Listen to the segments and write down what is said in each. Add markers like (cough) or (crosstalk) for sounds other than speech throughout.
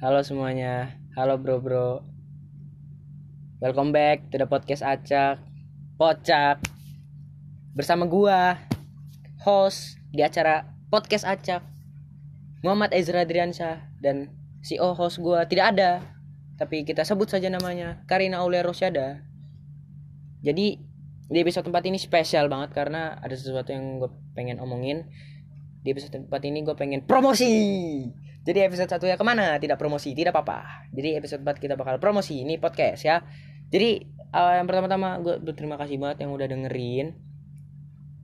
Halo semuanya, halo bro bro. Welcome back to the podcast Acak, Pocak. Bersama gua, host di acara podcast Acak, Muhammad Ezra Driansyah dan CEO host gua tidak ada, tapi kita sebut saja namanya Karina Aulia Rosyada. Jadi di episode 4 ini spesial banget karena ada sesuatu yang gue pengen omongin. Di episode 4 ini gue pengen promosi. Jadi episode satu ya ke mana? Tidak promosi, tidak apa-apa. Jadi episode 4 kita bakal promosi ini podcast ya. Jadi uh, yang pertama-tama gue berterima kasih banget yang udah dengerin.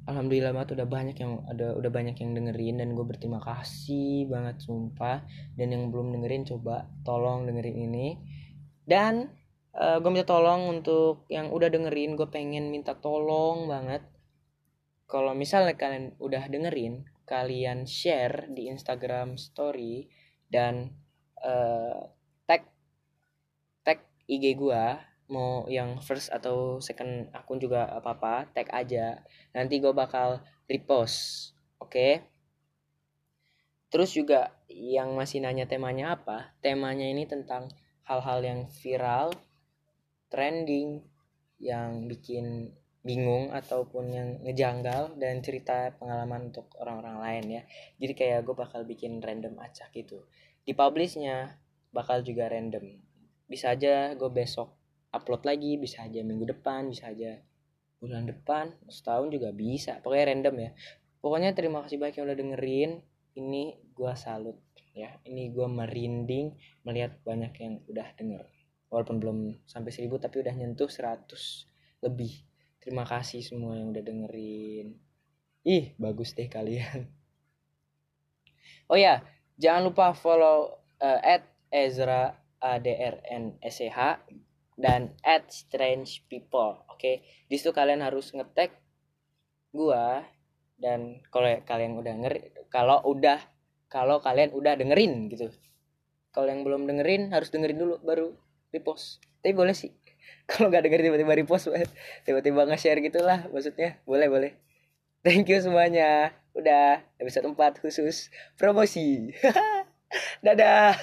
Alhamdulillah banget udah banyak yang ada udah banyak yang dengerin dan gue berterima kasih banget sumpah. Dan yang belum dengerin coba tolong dengerin ini. Dan uh, gue minta tolong untuk yang udah dengerin gue pengen minta tolong banget kalau misalnya kalian udah dengerin kalian share di Instagram story dan uh, tag tag IG gua mau yang first atau second akun juga apa apa tag aja nanti gue bakal repost oke okay? terus juga yang masih nanya temanya apa temanya ini tentang hal-hal yang viral trending yang bikin bingung ataupun yang ngejanggal dan cerita pengalaman untuk orang-orang lain ya. Jadi kayak gue bakal bikin random acak gitu. Di publishnya bakal juga random. Bisa aja gue besok upload lagi bisa aja minggu depan bisa aja bulan depan setahun juga bisa. Pokoknya random ya. Pokoknya terima kasih banyak yang udah dengerin. Ini gue salut ya. Ini gue merinding melihat banyak yang udah denger. Walaupun belum sampai seribu tapi udah nyentuh 100 lebih Terima kasih semua yang udah dengerin. Ih, bagus deh kalian. (laughs) Oh ya, jangan lupa follow uh, at Ezra ADRNSCH dan at Strange People. Oke, okay? di situ kalian harus ngetek gua dan kalau kalian udah ngeri, kalau udah kalau kalian udah dengerin gitu. Kalau yang belum dengerin harus dengerin dulu baru repost. Tapi boleh sih (laughs) kalau nggak denger tiba-tiba repost (laughs) tiba-tiba nge-share gitulah maksudnya. Boleh boleh. Thank you semuanya. Udah episode 4 khusus promosi. (laughs) Dadah